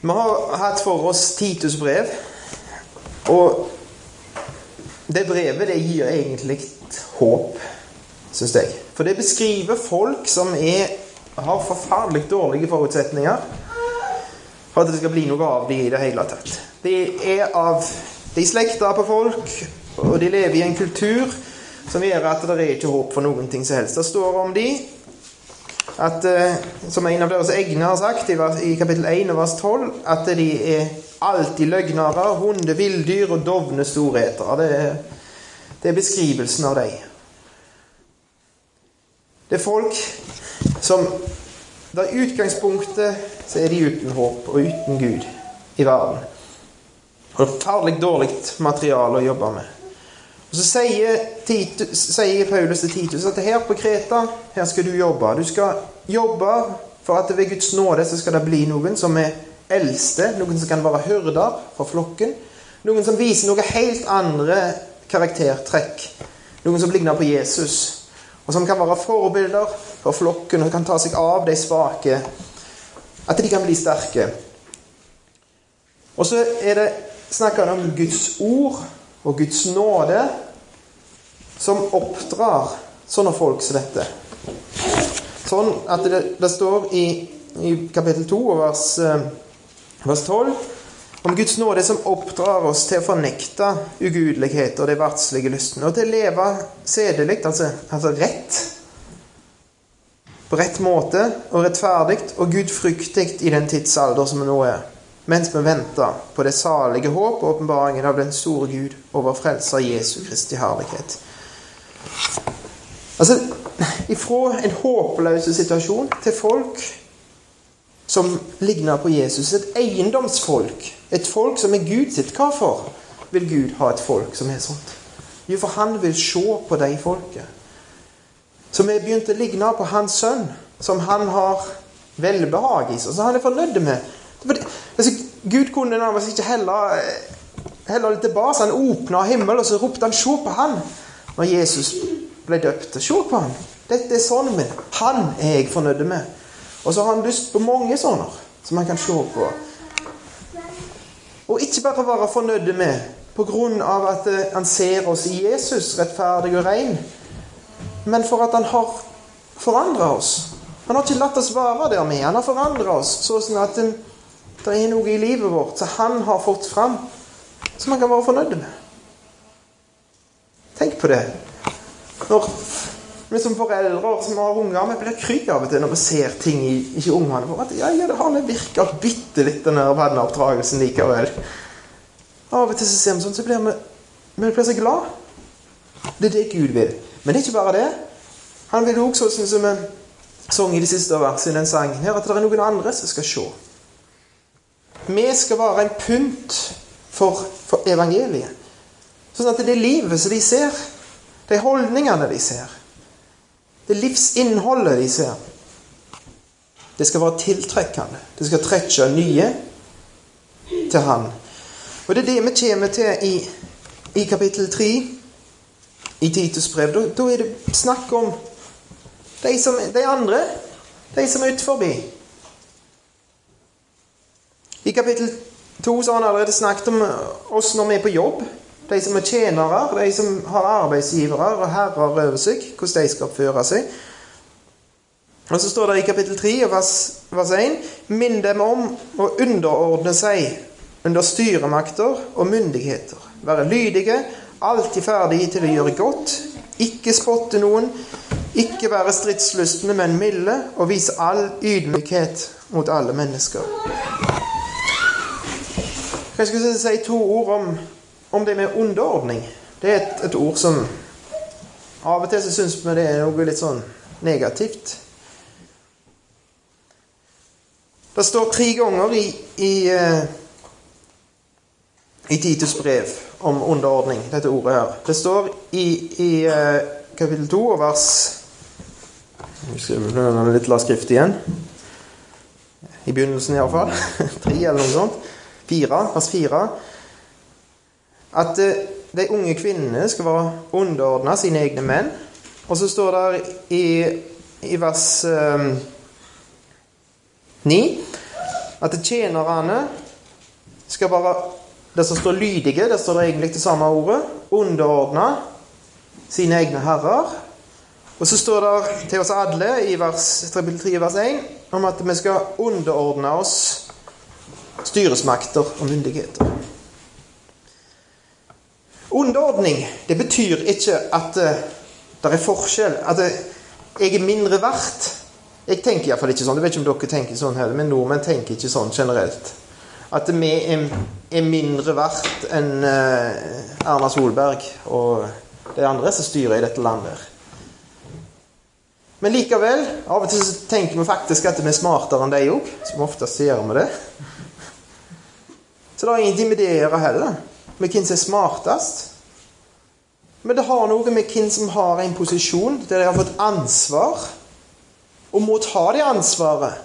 Vi har hatt for oss Titus brev, og det brevet det gir egentlig håp, syns jeg. For det beskriver folk som er, har forferdelig dårlige forutsetninger for at det skal bli noe av dem i det hele tatt. De er av De slekter på folk, og de lever i en kultur som gjør at det er ikke håp for noen ting som helst. Det står om de at, eh, som en av deres egne har sagt i, i kapittel 1 vers 12, at de er alltid løgnere, hunde, villdyr og dovne storheter. Det, er, det er beskrivelsen av dem. Det er folk som Da utgangspunktet så er de uten håp og uten Gud i verden. Og farlig dårlig materiale å jobbe med. Og Så sier, Titus, sier, Paulus til Titus at her på Kreta her skal du jobbe. Du skal jobbe for at ved Guds nåde så skal det bli noen som er eldste, noen som kan være hyrder for flokken. Noen som viser noe helt andre karaktertrekk. Noen som ligner på Jesus. Og som kan være forbilder for flokken og kan ta seg av de svake. At de kan bli sterke. Og så er det snakker han om Guds ord og Guds nåde som oppdrar sånne folk som dette. Sånn at det, det står i, i, kapittel 2 vers, eh, vers 12 om Guds nåde som oppdrar oss til å fornekte ugudelighet og de verdslige lystene, og til å leve sedelig, altså, altså rett, på rett måte og rettferdig og gudfryktig i den tidsalder som vi nå er mens vi venter på det salige håp og åpenbaringen av den store Gud og vår frelser Jesu Kristi herlighet. Altså, ifra en håpløs situasjon til folk som ligner på Jesus. Et eiendomsfolk. Et folk som er Gud sitt. Hvorfor vil Gud ha et folk som er sånt? Jo, for han vil se på de folket. Som er begynt å ligne på hans sønn, som han har velbehag i, som han er fornøyd med. Gud kunne nærmest ikke heller, heller det tilbake. Han åpna himmelen, og så ropte han 'Se på han!' når Jesus ble døpt. Se på han! Dette er sønnen min. Han er jeg fornøyd med. Og så har han lyst på mange sånne som han kan se på. Og ikke bare være fornøyd med på grunn av at eh, han ser oss i Jesus, rettferdig og ren, men for at han har forandra oss. Han har ikke latt oss være der med. Han har forandra oss sånn at eh, det er noe i livet vårt som han har fått fram, som han kan være fornøyd med. Tenk på det. Når vi som foreldre som har unger, vi blir kry av og til når vi ser ting i i ungene våre. Ja, ja, det har virka bitte litt, den vannoppdragelsen likevel. Av og til så ser vi sånn, så blir vi, vi blir så glad. Det er det Gud vil. Men det er ikke bare det. Han vil også, sånn som vi sang i de siste versene i den sangen her, at det er noen andre som skal se. Vi skal være en pynt for, for evangeliet. Sånn at det er livet som de ser, de holdningene de ser, det livsinnholdet de ser, det skal være tiltrekkende. Det skal trekke nye til Han. Og det er det vi kommer til i, i kapittel 3 i Titus brev. Da, da, er det snakk om de, som, de andre, de som er utenfor. I kapittel 2 har han allerede snakket om oss når vi er på jobb. De som er tjenere, de som har arbeidsgivere og herrer over seg, hvordan de skal oppføre seg. Og så står det i kapittel 3 vers, vers 1.: Minn dem om å underordne seg under styremakter og myndigheter. Være lydige, alltid ferdige til å gjøre godt, ikke spotte noen, ikke være stridslystne, men milde, og vise all ydmykhet mot alle mennesker. Jeg skal si to ord om, om det med underordning. Det er et, et, ord som Av og til så syns vi det er noe litt sånn negativt. Det står tre ganger i, i, eh, i Titus brev om underordning, dette ordet her. Det står i, i eh, kapittel 2 og vers skal skriver litt la skrift igjen. I begynnelsen iallfall. Tre eller noe sånt. 4, vers 4, at eh, de unge kvinnene skal være underordna sine egne menn. Og så står det i, i vers um, eh, 9 At tjenerne skal være det som står lydige, det står det egentlig det samme ordet, underordna sine egne herrer. Og så står det til oss alle i vers 3, vers 1 om at vi skal underordne oss styresmakter og myndigheter. Underordning det betyr ikke at uh, det er forskjell. At uh, jeg er mindre verdt. Jeg tenker iallfall ikke sånn. Jeg vet ikke om dere tenker sånn heller, men nordmenn tenker ikke sånn generelt. At vi er, mindre verdt enn uh, Erna Solberg og de andre som styrer i dette landet. Men likevel, av og til tenker vi faktisk at vi er smartere enn de òg. Som oftest gjør vi det. Så det er ingenting med det å gjøre heller. Med hvem som er smartest. Men det har noe med hvem som har en posisjon der de har fått ansvar, og må ta det ansvaret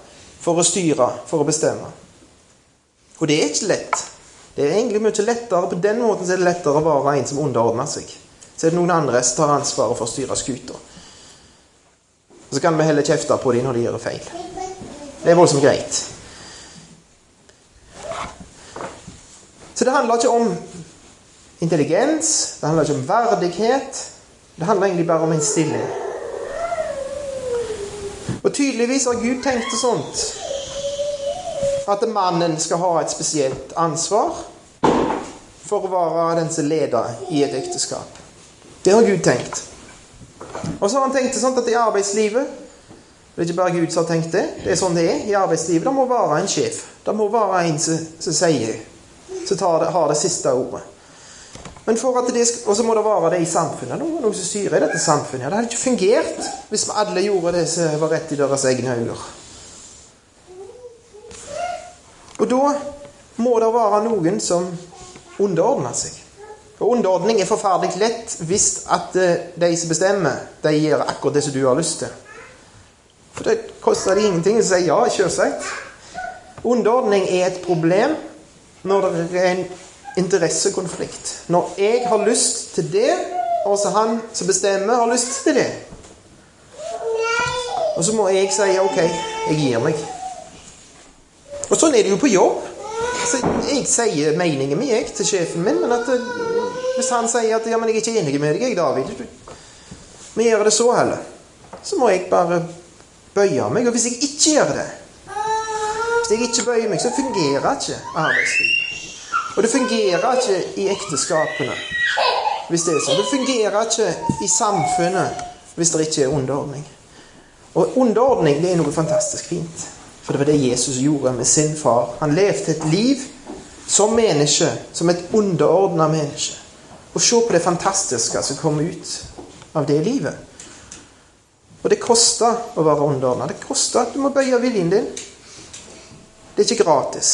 for å styre, for å bestemme. Og det er ikke lett. Det er egentlig mye lettere på den måten så er det lettere å være en som underordner seg. Så er det noen andre som tar ansvaret for å styre skuta. Så kan vi heller kjefte på dem når de gjør feil. Det er voldsomt greit. Så det handler ikke om intelligens, det handler ikke om verdighet. Det handler egentlig bare om en stilling. Og tydeligvis har Gud tenkt det sånt. At mannen skal ha et spesielt ansvar for å være den som leder i et ekteskap. Det har Gud tenkt. Og så har han tenkt det sånn at i arbeidslivet Det er ikke bare Gud som har tenkt det. Det er sånn det er i arbeidslivet. Det må være en sjef. Det må være en som, sier Som har det siste ordet. Men for at det, Og så må det være det i samfunnet. noe noen som styrer i dette samfunnet. Det hadde ikke fungert hvis vi alle gjorde det som var rett i deres egne øyne. Og da må det være noen som underordner seg. Og Underordning er forferdelig lett hvis at eh, de som bestemmer, de gjør akkurat det som du har lyst til. For det koster det ingenting å si ja, selvsagt. Underordning er et problem når det er en interessekonflikt. Når jeg har lyst til det, og så han som bestemmer, har lyst til det. Og så må jeg si OK, jeg gir meg. Og sånn er det jo på jobb. Så jeg sier meningen min jeg, til sjefen min, men at eh, hvis han sier at ja, men 'jeg er ikke enig med deg, David' Vi gjør det så heller. Så må jeg bare bøye meg. Og hvis jeg ikke gjør det Hvis jeg ikke bøyer meg, så fungerer ikke arbeidslivet. Og det fungerer ikke i ekteskapene hvis det er sånn. Det fungerer ikke i samfunnet hvis det ikke er underordning. Og underordning det er noe fantastisk fint. For det var det Jesus gjorde med sin far. Han levde et liv som menneske, som et underordna menneske. Og se på det fantastiske som kom ut av det livet. Og det koster å være underordna. Det koster at du må bøye viljen din. Det er ikke gratis.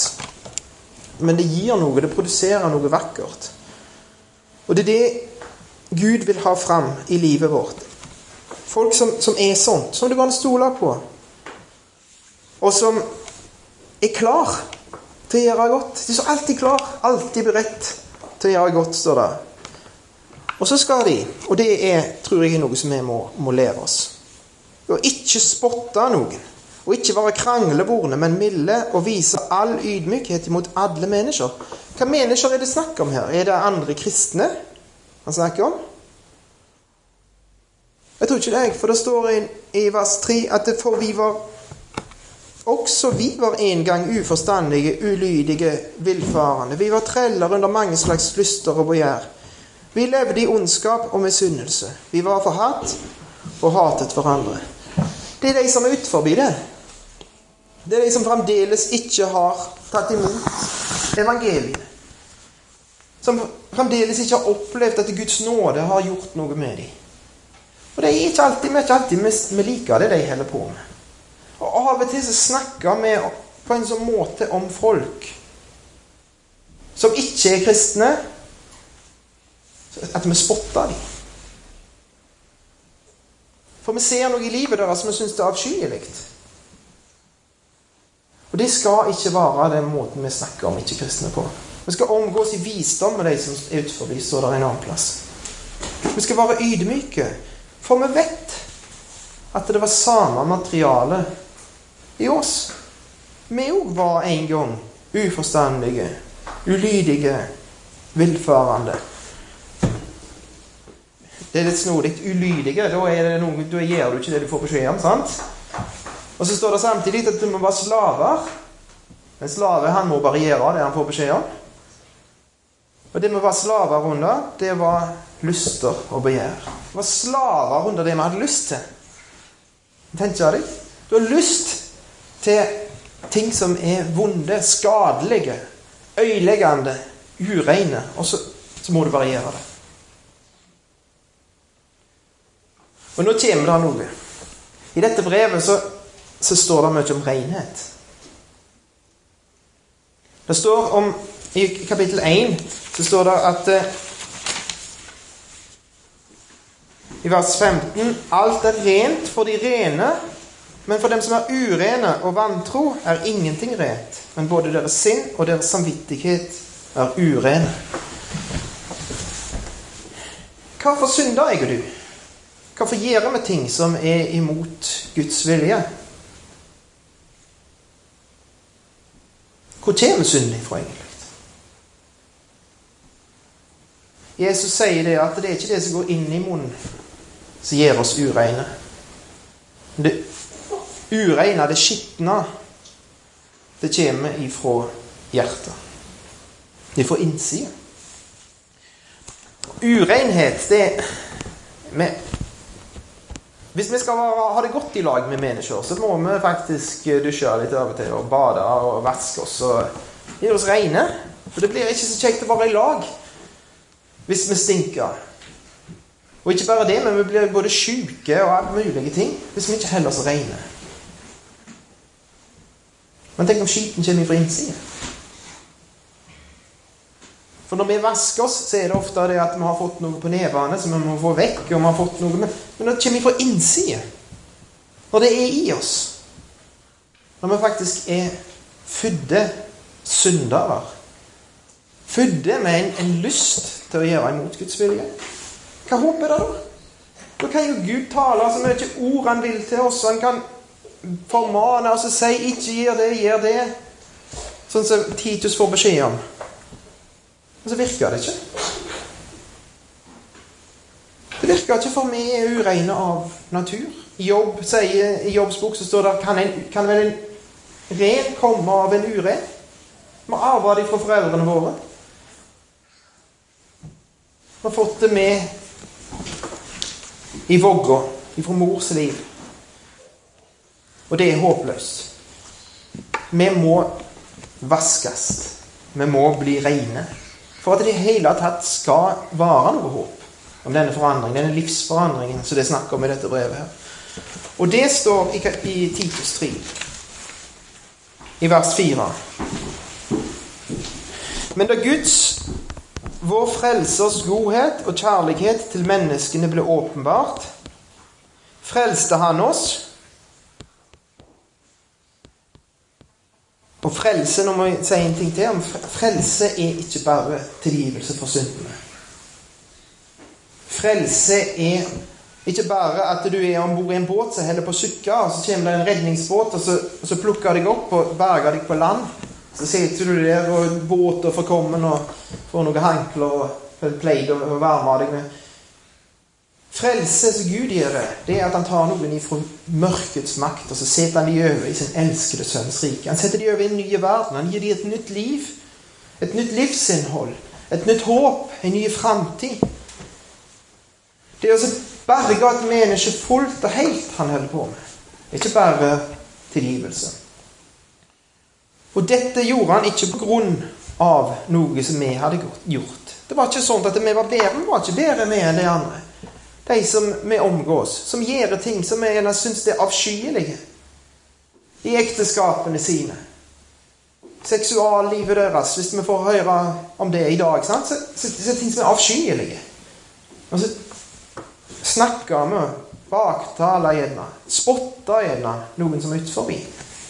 Men det gir noe. Det produserer noe vakkert. Og det er det Gud vil ha fram i livet vårt. Folk som, som er sånt, som du kan stole på. Og som er klar til å gjøre godt. De er alltid klar, alltid beredt til å gjøre godt, står det. Og så skal de, og det er, tror jeg er noe som vi må, må lære oss, å ikke spotte noen. Og ikke være kranglevorne, men milde og vise all ydmykhet imot alle mennesker. Hva mennesker er det snakk om her? Er det andre kristne han snakker om? Jeg tror ikke det, for det står i vers 3 at det for vi var også vi var en gang uforstandige, ulydige, villfarende. Vi var treller under mange slags lyster og begjær. Vi levde i ondskap og misunnelse. Vi var forhatt og hatet hverandre. Det er de som er utenfor det. Det er de som fremdeles ikke har tatt imot evangeliet. Som fremdeles ikke har opplevd at Guds nåde har gjort noe med dem. Og det er ikke alltid, vi ikke alltid vi liker det de holder på med. Og av og til så snakker vi på en sånn måte om folk som ikke er kristne, at vi spotter dem. Vi ser noe i livet deres som vi syns er avskyelig. Og det skal ikke være den måten vi snakker om ikke-kristne på. Vi skal omgås i visdom med de som er utenfor, står der en annen plass. Vi skal være ydmyke, for vi vet at det var samme materiale i oss. Vi òg var en gang uforstandige, ulydige, villfarende. Det er litt snodig. Ulydige, da, noe, da gjør du ikke det du får beskjed om. sant? Og så står det samtidig at du må være slaver. En slave han må bare gjøre det han får beskjed om. Og det vi var slaver under, det var lyster og begjær. Det var slaver under det vi hadde lyst til. Tenker deg? Du har lyst til ting som er vonde, skadelige, øyeleggende, ureine. Og så, så må du bare gjøre det. Og nå kommer det noe. I dette brevet så, så står det mye om renhet. Det står om I kapittel 1 så står det at eh, I vers 15 Alt er rent for de rene, men for dem som er urene og vantro, er ingenting rent. Men både deres sinn og deres samvittighet er urene. Hvorfor synder jeg og du? Hvorfor gjør vi ting som er imot Guds vilje? Hvor kommer synden ifra, egentlig? Jesus sier det at det er ikke det som går inn i munnen, som gjør oss ureine. Det ureine, det skitne, det kommer ifra hjertet. Ifra innsida. Urenhet, det med, Hvis vi skal ha det godt i lag med mennesker, så må vi faktisk dusje litt av og til og bade og vaske oss og gjøre oss rene. For det blir ikke så kjekt å være i lag hvis vi stinker. Og ikke bare det, men vi blir både sjuke og alt mulige ting hvis vi ikke holder oss rene. Men tenk om skiten kommer fra innsida. For når vi vasker oss, så er det ofte det at vi har fått noe på nevene som vi må få vekk. og vi har fått noe med, Men det kommer fra innsiden. Når det er i oss. Når vi faktisk er fødde syndere. Fødde med en, en, lyst til å gjøre imot Guds vilje. Hva håper er det da? Da kan jo Gud tale så mye ord han vil til oss. Han kan formane oss og si 'ikke gjør det, gjør det'. Sånn som Titus får beskjed om. Men så virker det ikke. Det virker ikke, for vi er ureine av natur. I Jobb sier, i Jobbs bok så står det kan, en, kan vel en ren komme av en uren? Vi har arva det fra foreldrene våre. Vi har fått det med i vogga fra mors liv. Og det er håpløst. Vi må vaskes. Vi må bli reine. For at det i hele tatt skal være noe håp om denne forandringen, denne livsforandringen som det er snakk om i dette brevet. her. Og det står i, i Titus 3, i vers 4. Men da Guds, vår Frelsers godhet og kjærlighet til menneskene ble åpenbart, frelste Han oss Og frelse Nå må jeg si en ting til. Frelse er ikke bare tilgivelse for syndene. Frelse er ikke bare at du er om bord i en båt som holder på å synke, og så kommer det en redningsbåt, og så, og så plukker deg opp og berger deg på land. Så sitter du der, og båten forkommen, og får noen hankler og pleid å varme deg med. Frelse som Gud gjør, det, er at han tar noen ifra mørkets makt, og så setter han de over i sin elskede sønns rike. Han setter de over i en nye verden. Han gir dem et nytt liv. Et nytt livsinnhold. Et nytt håp. En ny framtid. Det er altså berge et menneske fullt og helt han holder på med. Ikke bare tilgivelse. Og dette gjorde han ikke på grunn av noe som vi hadde gjort. Det var ikke sånn at vi var bedre. Vi var ikke bedre med enn de andre de som vi omgås, som gjør ting som vi gjerne syns er avskyelige i ekteskapene sine. Seksuallivet deres, hvis vi får høre om det i dag, sant? Så, så, så, ting som er avskyelige. Og så snakker vi, baktaler gjerne, spotter gjerne noen som er utenfor.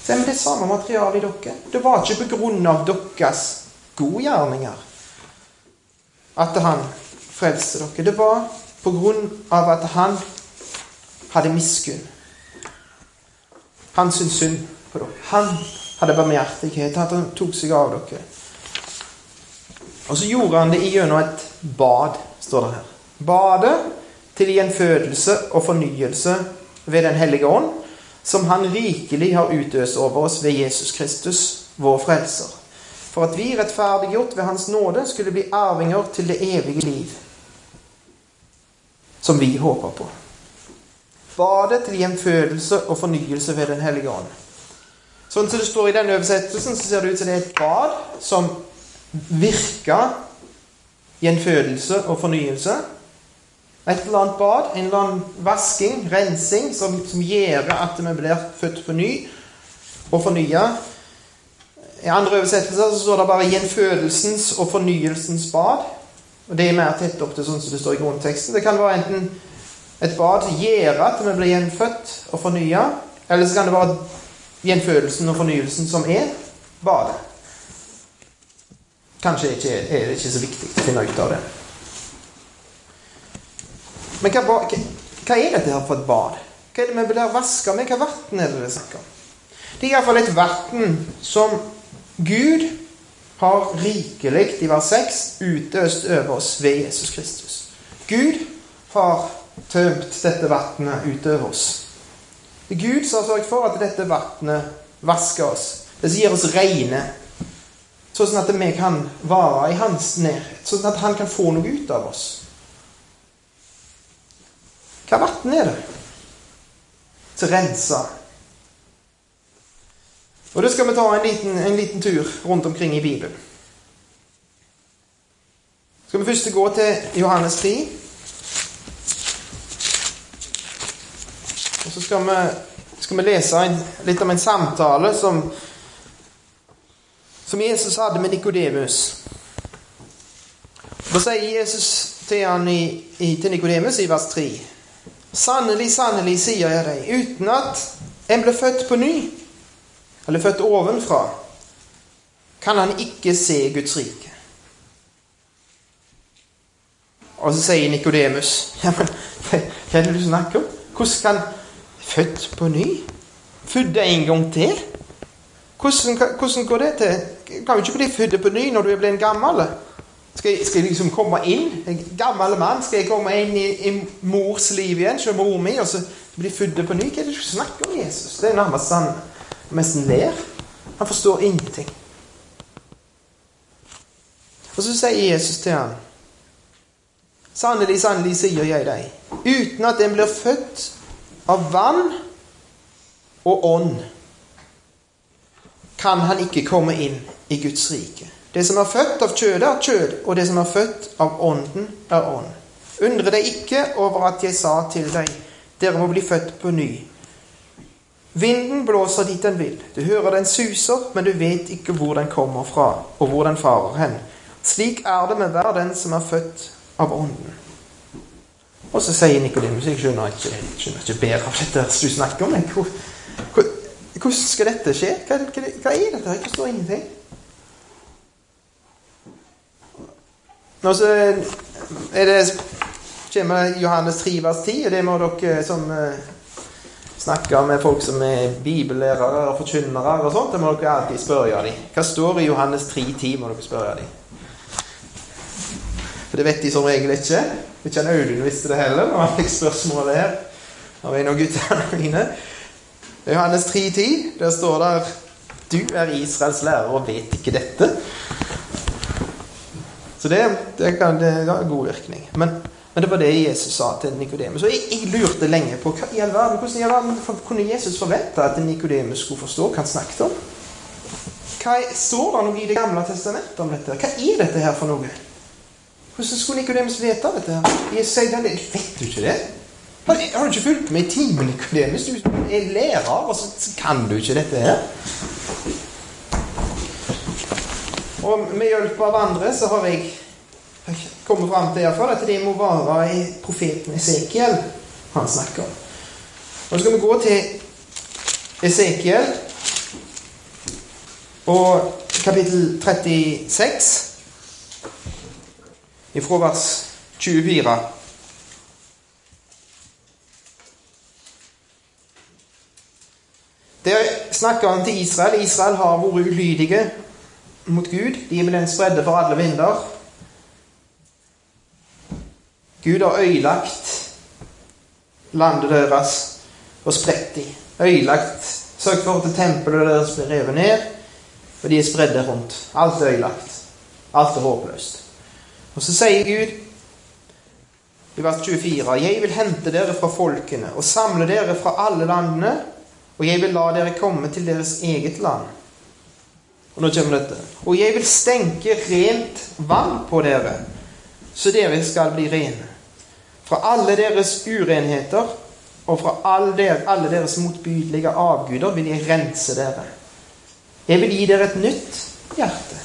Så er det samme materialet i dere. Det var ikke på grunn av deres godgjerninger at han frelste dere. Det var på grunn av at han hadde miskunn. Han syntes synd på dere. Han hadde barmhjertighet, at han tok seg av dere. Og så gjorde han det gjennom et bad, står det her. Badet til gjenfødelse og fornyelse ved Den hellige ånd, som Han rikelig har utøst over oss ved Jesus Kristus, vår frelser. For at vi, rettferdiggjort ved Hans nåde, skulle bli arvinger til det evige liv, som vi håper på. Badet til gjenfødelse og fornyelse ved Den hellige ånd. Sånn som det står i denne oversettelsen, så ser det ut som det er et bad som virker gjenfødelse og fornyelse. Et eller annet bad, en eller annen vasking, rensing, som, som gjør at vi blir født på ny og fornya. I andre oversettelser så står det bare 'gjenfødelsens og fornyelsens bad'. Og Det er mer tett opp til sånn som det står i grunnteksten. Det kan være enten et bad som gjør at vi blir gjenfødt og fornya, eller så kan det være gjenfødelsen og fornyelsen som er badet. Kanskje ikke, er det ikke så viktig å finne ut av det. Men hva, hva, hva er dette her for et bad? Hva er det vi blir vaska med? Hva vann er det det er snakk om? Det er iallfall et vann som Gud har rikelig, i vers 6, utøst over oss ved Jesus Kristus. Gud har tømt dette vannet utover oss. Det er Gud som har sørget for at dette vannet vasker oss. Det som gir oss rene. Sånn at vi kan være i hans nærhet. Sånn at han kan få noe ut av oss. Hva vann er det? Til rensa. Og da skal vi ta en liten, en liten tur rundt omkring i Bibelen. Skal vi først gå til Johannes 3. Og så skal vi, skal vi lese en, litt om en samtale som, som Jesus hadde med Nikodemus. Da sier Jesus til, han i, til Nikodemus i vers 3 Sannelig, sannelig, sier jeg deg, uten at en ble født på ny, eller født ovenfra, kan han ikke se Guds rike. Og så sier Nikodemus ja, Hva er det du snakker om? Hvordan kan Født på ny? Født en gang til? Hvordan, hvordan, går det til? Kan jo ikke bli født på ny når du er blitt gammel. Skal jeg, skal jeg, liksom komme inn? En gammel mann, skal jeg komme inn i, i mors liv igjen? Se mor mi, og så bli født på ny? Hva er det du snakker om, Jesus? Det er nærmest han ler. Han forstår ingenting. Og så sier Jesus til ham Sannelig, sannelig, sier jeg deg, uten at en blir født av vann og ånd, kan han ikke komme inn i Guds rike. Det som er født av kjødet, er kjød, og det som er født av ånden, er ånd. Undre deg ikke over at jeg sa til deg, dere må bli født på ny. Vinden blåser dit den vil. Du hører den suser, men du vet ikke hvor den kommer fra, og hvor den farer hen. Slik er det med hver den som er født av ånden. Og så sier Nikodemus jeg skjønner ikke, jeg skjønner ikke bedre av dette du snakker om. Men hvordan skal dette skje? Hva, hva, hva er dette? Jeg forstår ingenting. Nå så er det kommer Johannes 3 vers 10, og det må dere som snakker med folk som er bibellærere og forkynnere og sånt, det må dere alltid spørre dem. Hva står i Johannes 3 10, må dere spørre dem. For det vet de som regel ikke. Ikke han Audun visste det heller når han fikk spørsmålet her av en av guttene mine. I Johannes 3,10, der står det Du er Israels lærer og vet ikke dette. Så det, det, kan, det har god virkning. Men, men, det var det Jesus sa til Nikodemus. Og jeg, jeg, lurte lenge på hva i all verden, hvordan i all verden kunne Jesus forvente at Nikodemus skulle forstå hva han snakket om. Hva Står det noe i Det gamle testamentet om dette? Hva er dette her for noe? Hvordan skulle Nikodemus vite dette? her? Jeg sier det, Vet du ikke det? Har, har du ikke fulgt med i timen, Nikodemus? Du er lærer, og så kan du ikke dette her. Og med hjelp av andre så har jeg kommet fram til iallfall at det må være i profeten Esekiel han snakker om. Nå skal vi gå til Esekiel og kapittel 36 ifra vers 24. Der snakker han til Israel. Israel har vært ulydige mot Gud. De er med den spredde for alle vinder. Gud har ødelagt landet deres og spredt de. Ødelagt Sørg for at tempelet deres blir revet ned, og de er spredde rundt. Alt er ødelagt. Alt er håpløst. Og så sier Gud i vers 24.: Jeg vil hente dere fra folkene og samle dere fra alle landene, og jeg vil la dere komme til deres eget land. Og nå kommer dette. Og jeg vil stenke rent vann på dere, så dere skal bli rene. Fra alle deres urenheter og fra alle, deres motbydelige avguder vil jeg rense dere. Jeg vil gi dere et nytt hjerte,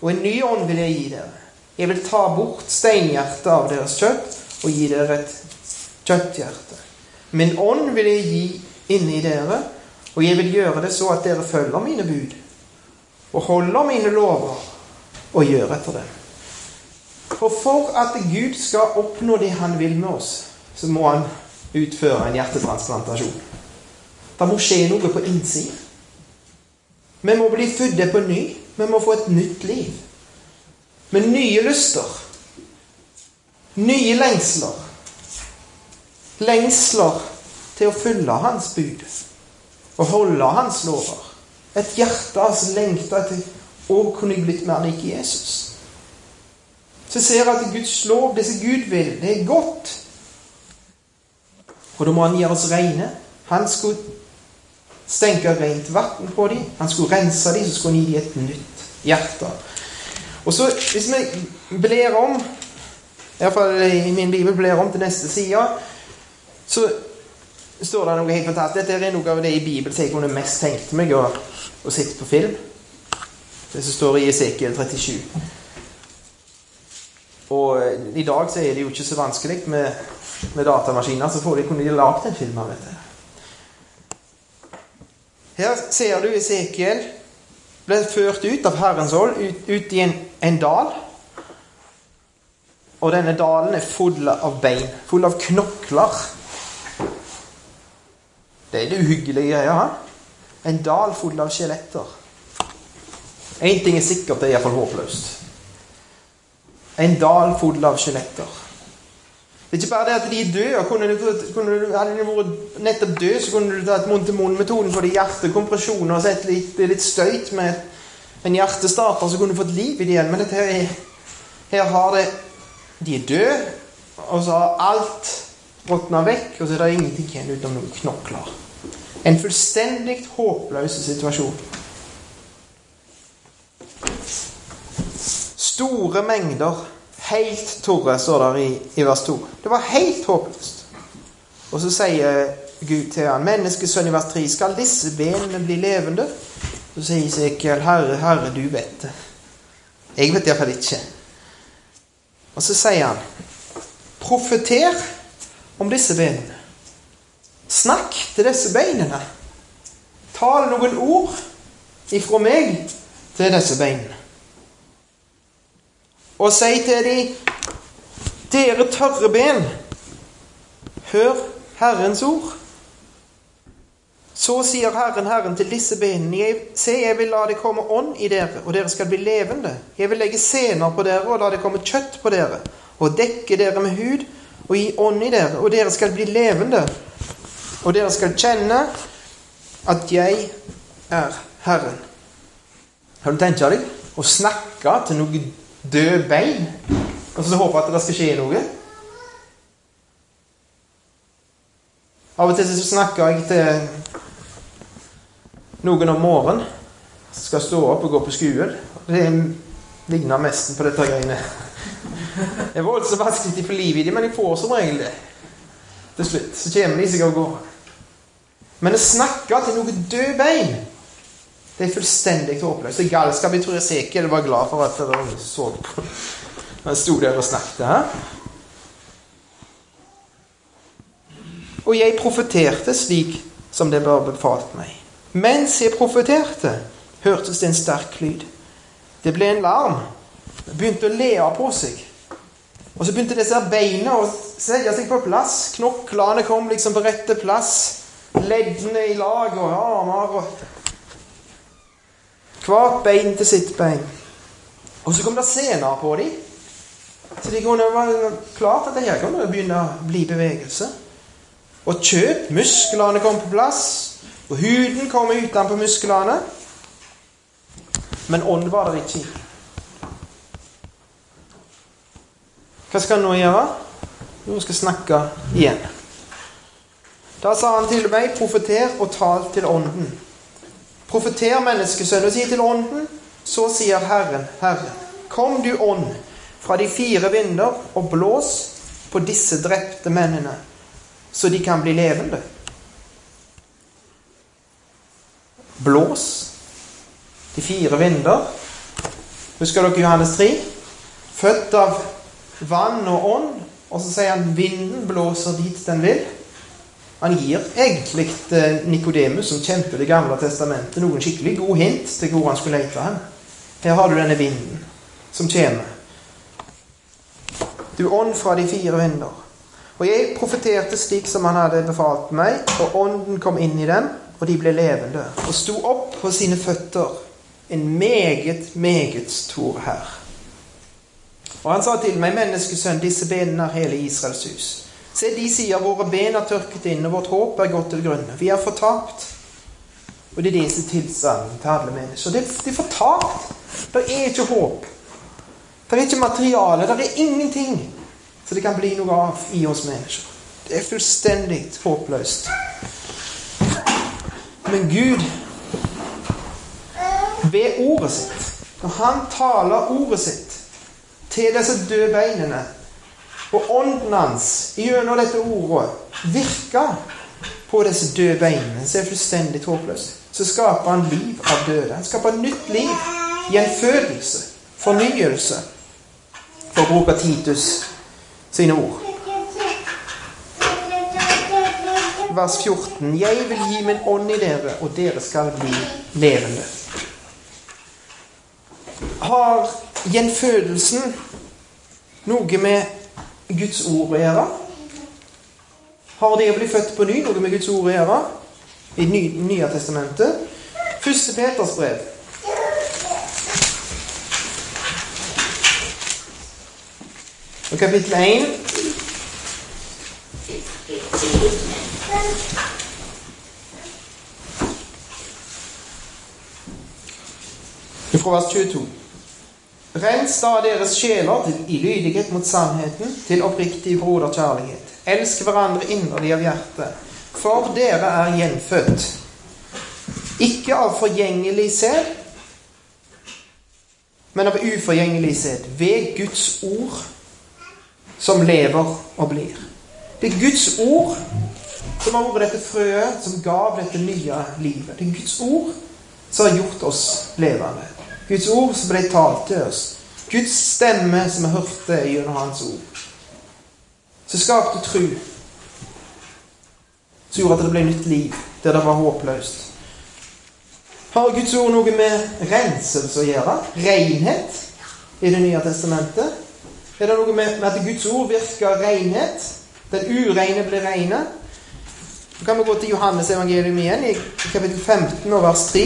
og en ny ånd vil jeg gi dere. Jeg vil ta bort steinhjertet av deres kjøtt og gi dere et kjøtthjerte. Min ånd vil jeg gi inni dere, og jeg vil gjøre det så at dere følger mine bud og holder mine lover og gjør etter dem. For for at Gud skal oppnå det han vil med oss, så må han utføre en hjertetransplantasjon. Det må skje noe på innsiden. Vi må bli født på ny. Vi må få et nytt liv. Med nye lyster. Nye lengsler. Lengsler til å følge Hans bud og holde Hans lover. Et hjerte som lengter etter å kunne blitt mer lik Jesus. Så ser jeg at Guds lov, det som Gud vil, det er godt. Og da må han gjøre oss rene. Han skulle stenke rent vann på dem. Han skulle rense dem, så skulle han gi dem et nytt hjerte. Og så, hvis vi bler om, iallfall i min bibel bler om til neste side, så står det noe helt fantastisk. Dette er noe av det i Bibelen som jeg kunne mest tenkt meg å sitte på film. Det som står i Esekiel 37. Og eh, i dag så er det jo ikke så vanskelig med, med datamaskiner, så får de kunne de lagd en film av dette. Her ser du Esekiel ble ført ut av Herrens hold, ut, ut i en, en, dal. Og denne dalen er full av bein, full av knokler. Det er det uhyggelige greia. En dal full av skjeletter. Én ting er sikkert, det er iallfall håpløst. En dal full av skjeletter. Det er ikke bare det at de er døde. Kunne du, kunne du, hadde de vært nettopp døde, så kunne du tatt munn-til-munn-metoden for de hjertekompresjoner og sett litt, litt støyt med en hjertestarter, så kunne du fått liv i det igjen. Men dette her, er, her har det De er døde, og så har alt råtna vekk, og så er det ingenting igjen utenom noen knokler. En fullstendig håpløs situasjon. Store mengder helt torre, står det i, i vers 2. Det var helt håpløst. Og så sier Gud til han, menneskesønn i vers 3, skal disse benene bli levende? Så sier Esekiel, Herre, Herre, du vet det. Jeg vet iallfall ikke. Og så sier han, profeter om disse benene. Snakk til disse beinene. Tal noen ord ifra meg til disse beinene og si til dem Dere tørre ben, hør Herrens ord. Så sier Herren Herren til disse benene, se, jeg vil la det komme ånd i dere, og dere skal bli levende. Jeg vil legge sener på dere og la det komme kjøtt på dere, og dekke dere med hud og gi ånd i dere, og dere skal bli levende. Og dere skal kjenne at jeg er Herren. Har du tenkt deg å snakke til noe døde bein, og så håper at det skal skje noe. Av og til så snakker jeg til noen om morgenen skal stå opp og gå på skolen. Det ligner nesten på dette greiene. Det er voldsomt vanskelig å få liv i dem, men de får som regel det. Til slutt så kommer de seg av gårde. Men å snakke til noe død bein det er fullstendig håpløst. Det er galskap. Jeg tror Esekiel var glad for at dere så han sto der og snakket. Her. Og jeg profeterte slik som det var befalt meg. Mens jeg profeterte, hørtes det en sterk lyd. Det ble en larm. Det begynte å le av på seg. Og så begynte disse beina å sette seg på plass. Knoklene kom liksom på rette plass. leddene i lag og armer og Hvert bein til sitt bein. Og så kom det sener på dem. Så det kunne være klart at det her kunne begynne å bli bevegelse. Og kjøp, musklene kom på plass, og huden kom utenpå musklene. Men ånd var det ikke. Hva skal han nå gjøre? Jo, skal snakke igjen. Da sa han til meg, profeter og tal til ånden. Profeter, menneskesønnen, si til ånden, så sier Herren, Herren, kom du ånd fra de fire vinder og blås på disse drepte mennene, så de kan bli levende. Blås. De fire vinder. Husker dere Johannes 3? Født av vann og ånd. Og så sier han vinden blåser dit den vil. Han gir egentlig til Nikodemus, som kjente Det gamle testamentet, noen skikkelig god hint til hvor han skulle lete hen. Her har du denne vinden som kommer. Du ånd fra de fire vinder. Og jeg profeterte slik som han hadde befalt meg, og ånden kom inn i dem, og de ble levende, og sto opp på sine føtter, en meget, meget stor herr. Og han sa til meg, menneskesønn, disse benene er hele Israels hus. Se, de sier våre ben er tørket inn, og vårt håp er gått til grunne. Vi er fortapt. Og det er det som er tilstanden til alle mennesker. Det, det er fortapt. Det er ikke håp. Det er ikke materiale. Det er ingenting så det kan bli noe av i oss mennesker. Det er fullstendig håpløst. Men Gud, ved ordet sitt, når Han taler ordet sitt til disse døde beinene, og ånden hans gjennom dette ordet virker på disse døde beinene, som er fullstendig håpløse, så skaper han liv av døde. Han skaper nytt liv, gjenfødelse, fornyelse, for å bruke Titus sine ord. Vers 14.: Jeg vil gi min ånd i dere, og dere skal bli levende. Har gjenfødelsen noe med Guds ord å gjøre? Har det å bli født på ny noe med Guds ord å gjøre? I Nye testamentet. Første Peters brev. Og kapittel 1 Fra vers 22. Rens da deres sjeler i lydighet mot sannheten, til oppriktig broderkjærlighet. Elsk hverandre inderlig av hjertet, for dere er gjenfødt. Ikke av forgjengelig sæd, men av uforgjengelig sæd, ved Guds ord som lever og blir. Det er Guds ord som har vært dette frøet som gav dette nye livet. Det er Guds ord som har gjort oss levende. Guds ord som ble talt til oss. Guds stemme som vi hørte gjennom Hans ord. Som skapte tru. Som gjorde at det ble nytt liv der det var håpløst. Har Guds ord noe med renselse å gjøre? Renhet i Det nye testamentet? Er det noe med, at Guds ord virker renhet? Den ureine blir reine? Så kan vi gå til Johannes evangelium igjen, i kapittel 15 og vers 3.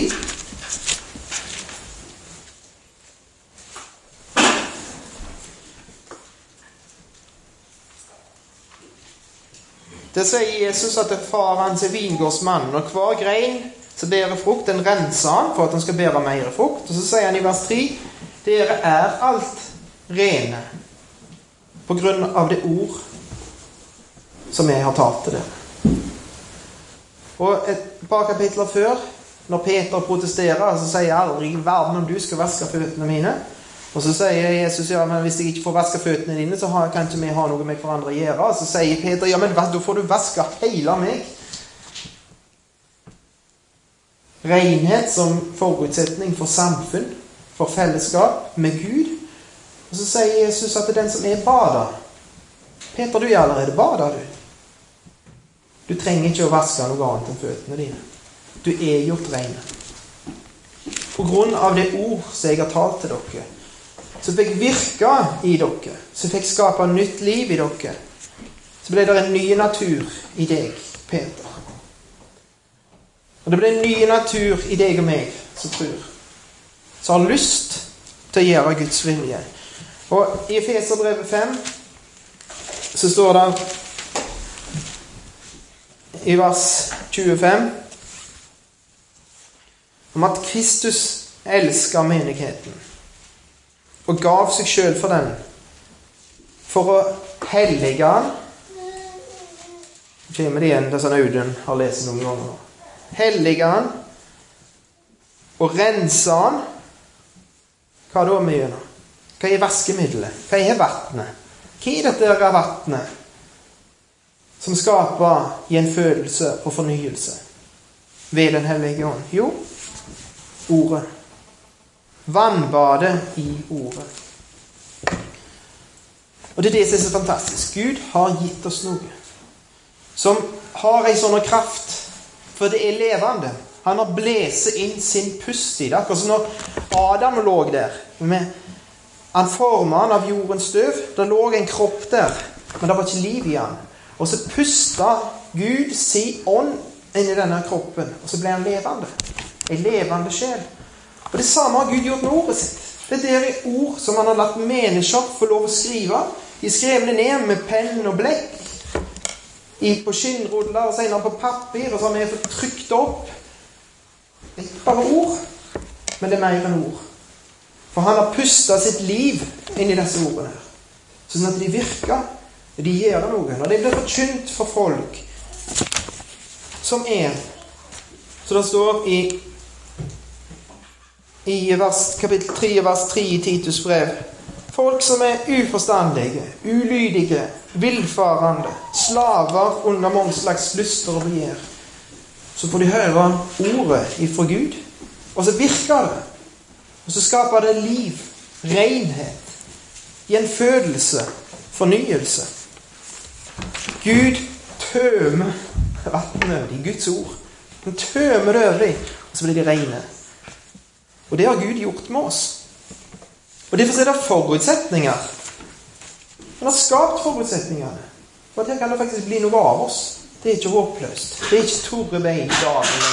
Det sier Jesus at far hans er vingårdsmannen, og hver grein som bærer frukt, den renser han for at han skal bære mer frukt. Og så sier han i vers 3.: Dere er alt rene på grunn av det ord som jeg har talt til dere. Og et par kapitler før, når Peter protesterer, så sier jeg aldri i verden om du skal vaske føttene mine. Og så sier Jesus ja, men hvis jeg ikke får vaske føttene dine, så kan ikke vi ha noe med hverandre å gjøre. Og så sier Peter ja, men da får du vaske hele meg. Renhet som forutsetning for samfunn, for fellesskap med Gud. Og så sier Jesus at det er den som er bada Peter, du er allerede bada, du. Du trenger ikke å vaske noe annet enn føttene dine. Du er gjort ren. På grunn av det ord som jeg har talt til dere, som fikk virke i dere, som fikk skape nytt liv i dere, så ble det en ny natur i deg, Peter. Og det ble en ny natur i deg og meg som tror. Som har lyst til å gjøre Guds vilje. Og i Efeserbrevet 5 så står det i vers 25 om at Kristus elsker menigheten og gav seg sjøl for den for å hellige den. kommer det igjen, det som Audun har lest noen ganger. Hellige den og rense den. Hva da vi gjør nå? Hva er vaskemiddelet? Hva er vannet? Hva er dette vannet som skaper gjenfødelse og fornyelse ved Den hellige ånd? Jo, Ordet. Vannbadet i Ordet. Og det er det som er så fantastisk. Gud har gitt oss noe som har ei sånn kraft, for det er levende. Han har blåst inn sin pust i det. Akkurat som når Adam lå der med Han forma han av jordens støv. Det lå en kropp der, men det var ikke liv i han. Og så pusta Gud si ånd inn i denne kroppen, og så ble han levende. En levende sjel. Og Det samme har Gud gjort med ordet sitt. Det er ord som han har latt mennesker få lov å skrive. De skrev det ned med penn og blekk på skinnruller og senere på papir, og så har vi fått trykt opp. Ikke bare ord, men det er mer enn ord. For han har pusta sitt liv inn i disse ordene. her. Sånn at de virker. De gjør noe. Når de blir forkynt for folk som er Så det står i i vers, kapittel 3, vers 3 i Titus brev. Folk som er uforstandige, ulydige, villfarende, slaver under mange slags lyster og begjær. Så får de høre ordet ifra Gud, og så virker det. Og så skaper det liv, renhet, gjenfødelse, fornyelse. Gud tømmer vannet i Guds ord. Han tømmer det over dem, og så blir de rene. Og det har Gud gjort med oss. Og Derfor er det forutsetninger. Han har skapt forutsetningene. For at her kan det faktisk bli noe av oss. Det er ikke håpløst. Det er ikke Tore dagene.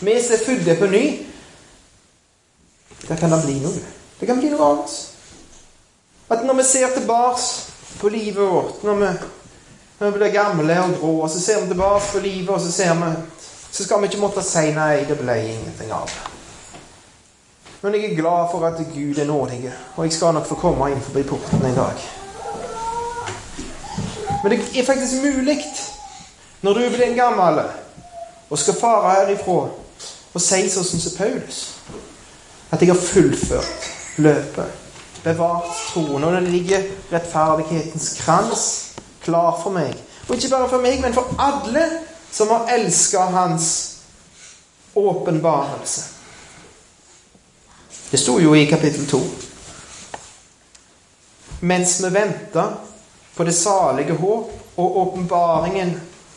Vi som er født på ny, der kan det bli noe. Det kan bli noe av oss. At når vi ser tilbake på livet vårt, når vi, når vi blir gamle og grå, og så ser vi tilbake på livet, og så ser vi Så skal vi ikke måtte si 'nei, det ble ingenting av det'. Men jeg er glad for at Gud er nådig, og jeg skal nok få komme inn forbi porten en dag. Men det er faktisk mulig, når du blir en gammel og skal fare herifra og si sånn som Paulus, at jeg har fullført løpet, bevart troen, og det ligger rettferdighetens krans klar for meg. Og ikke bare for meg, men for alle som har elska hans åpenbarelse. Det sto jo i kapittel 2. Mens vi venter på det salige håp og åpenbaringen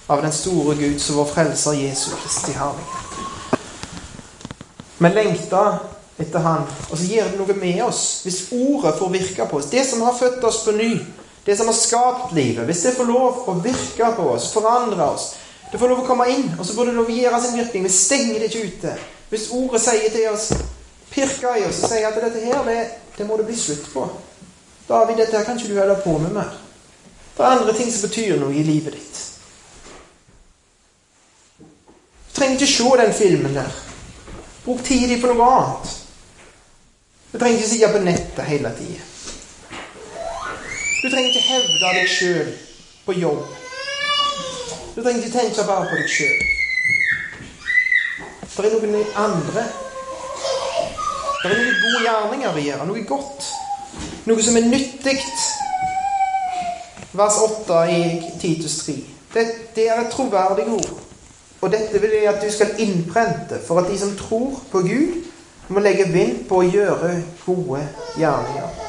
av den store Gud som vår frelser Jesu Kristi herlighet. Vi lengter etter Han, og så gjør det noe med oss hvis ordet får virke på oss. Det som har født oss på ny, det som har skapt livet, hvis det får lov å virke på oss, forandre oss Det får lov å komme inn, og så får det lov å gjøre sin virkning. Vi stenger det ikke ute. Hvis ordet sier til oss pirker i oss og sier at dette her, det, det må det bli slutt på. David, dette her kan ikke du holde på med mer. Det er andre ting som betyr noe i livet ditt. Du trenger ikke se den filmen der. Bruk tid på noe annet. Du trenger ikke sitte på nettet hele tida. Du trenger ikke hevde deg sjøl på jobb. Du trenger ikke tenke bare på deg sjøl. Det er noen andre det er noen gode gjerninger vi gjør, noe godt. Noe som er nyttig. Vers 8 i Titus 3. Det, det er et troverdig ord. Og dette vil jeg at du skal innprente for at de som tror på Gud, må legge vind på å gjøre gode gjerninger.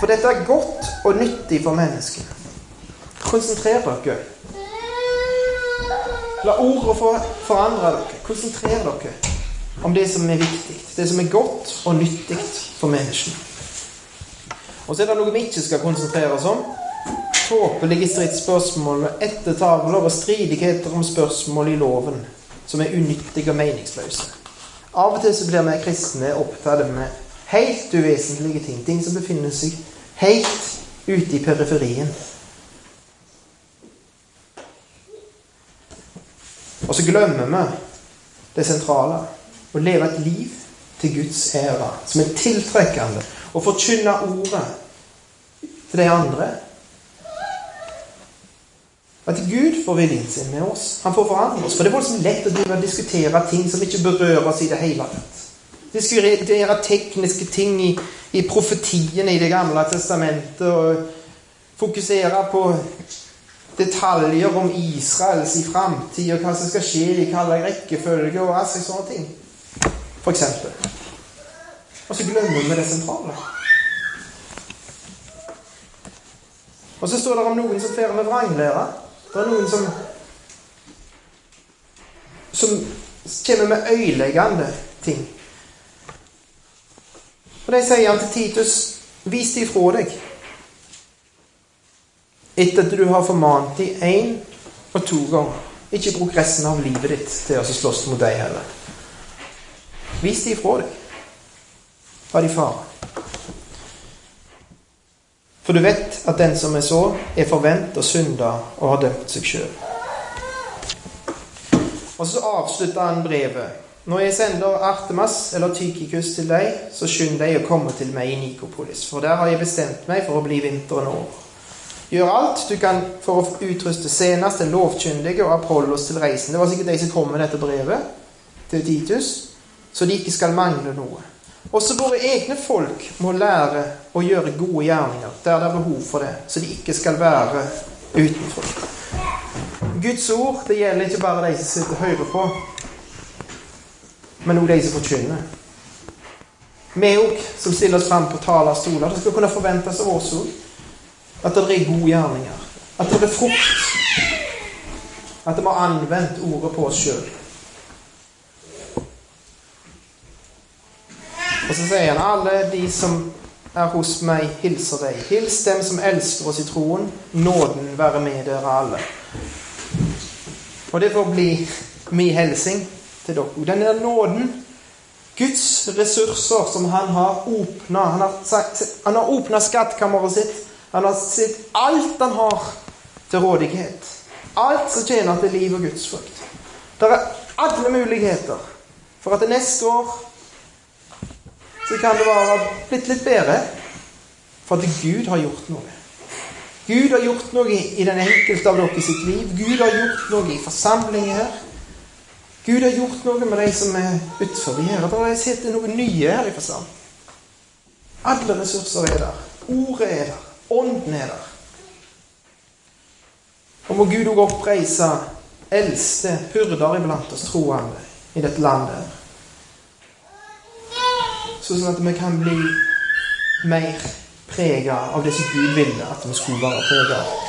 For dette er godt og nyttig for menneskene. Konsentrer dere. La ordet forandre dere. Konsentrer dere om det som er viktig, det som er godt og nyttig for menneskene. Og så er det noe vi ikke skal konsentrere oss om. Tåpelige stridsspørsmål, ettertavler og stridigheter om spørsmål i loven. som er unyttige og meningsløse. Av og til så blir vi kristne opptatt med helt uvesentlige ting. Ting som befinner seg helt ute i periferien. Og så glemmer vi det sentrale. Å leve et liv til Guds ære, som er tiltrekkende. Å forkynne ordet til de andre. At Gud får viljen sin med oss. Han får forandre oss. For det er voldsomt lett å diskutere ting som ikke berører oss i det hele tatt. Diskutere tekniske ting i, i profetiene i Det gamle testamentet. Og fokusere på detaljer om Israels i framtid, og hva som skal skje i hvilken rekkefølge, og sånne ting. Eksempel. Og så glemmer vi det sentrale. Og så står det om noen som fer med vranglære. Det er noen som som kommer med øyeleggende ting. Og de sier han til Titus Vis de fra deg etter at du har formant dem én og to ganger. Ikke bruk resten av livet ditt til å slåss mot deg heller. Vis dem ifra deg. Ha de far For du vet at den som er så, er forvent og synda og har dømt seg sjøl. Og så avslutter han brevet. Når jeg sender Artemas eller Tykikus til deg, så skynd deg å komme til meg i Nikopolis, for der har jeg bestemt meg for å bli vinteren over. Gjør alt du kan for å utruste senest den lovkyndige og Apollos til reisen. Det var sikkert de som kom med dette brevet til Titus, så de ikke skal mangle noe. Også våre egne folk må lære å gjøre gode gjerninger der det er behov for det, så de ikke skal være utenfor. Guds ord det gjelder ikke bare de som sitter hører på, men også de som forkynner. Vi òg, som stiller oss fram på talerstoler, det skal kunne forventes av oss òg at det er gode gjerninger. At det er frukt. At vi har anvendt ordet på oss sjøl. Og så sier han alle de som er hos meg, hilser deg. Hils dem som elsker oss i troen. Nåden være med dere alle. Og det får bli min hilsing til dere. Denne nåden, Guds ressurser som han har åpna Han har, åpna skattkammeret sitt han har sett alt han har til rådighet. Alt som tjener til liv og gudsfrukt. Det er alle muligheter for at det neste år så kan det være blitt litt bedre. For at Gud har gjort noe. Gud har gjort noe i den enkelte av dere sitt liv. Gud har gjort noe i forsamlingen her. Gud har gjort noe med de som er utenfor her. Det har sett noe nye her i forsamlingen. Alle ressurser er der. Ordet er der. Ånden er der. Og må Gud òg oppreise eldste hyrder iblant oss troende i dette landet. Sånn at vi kan bli mer prega av det som Gud ville at vi skulle være prega av.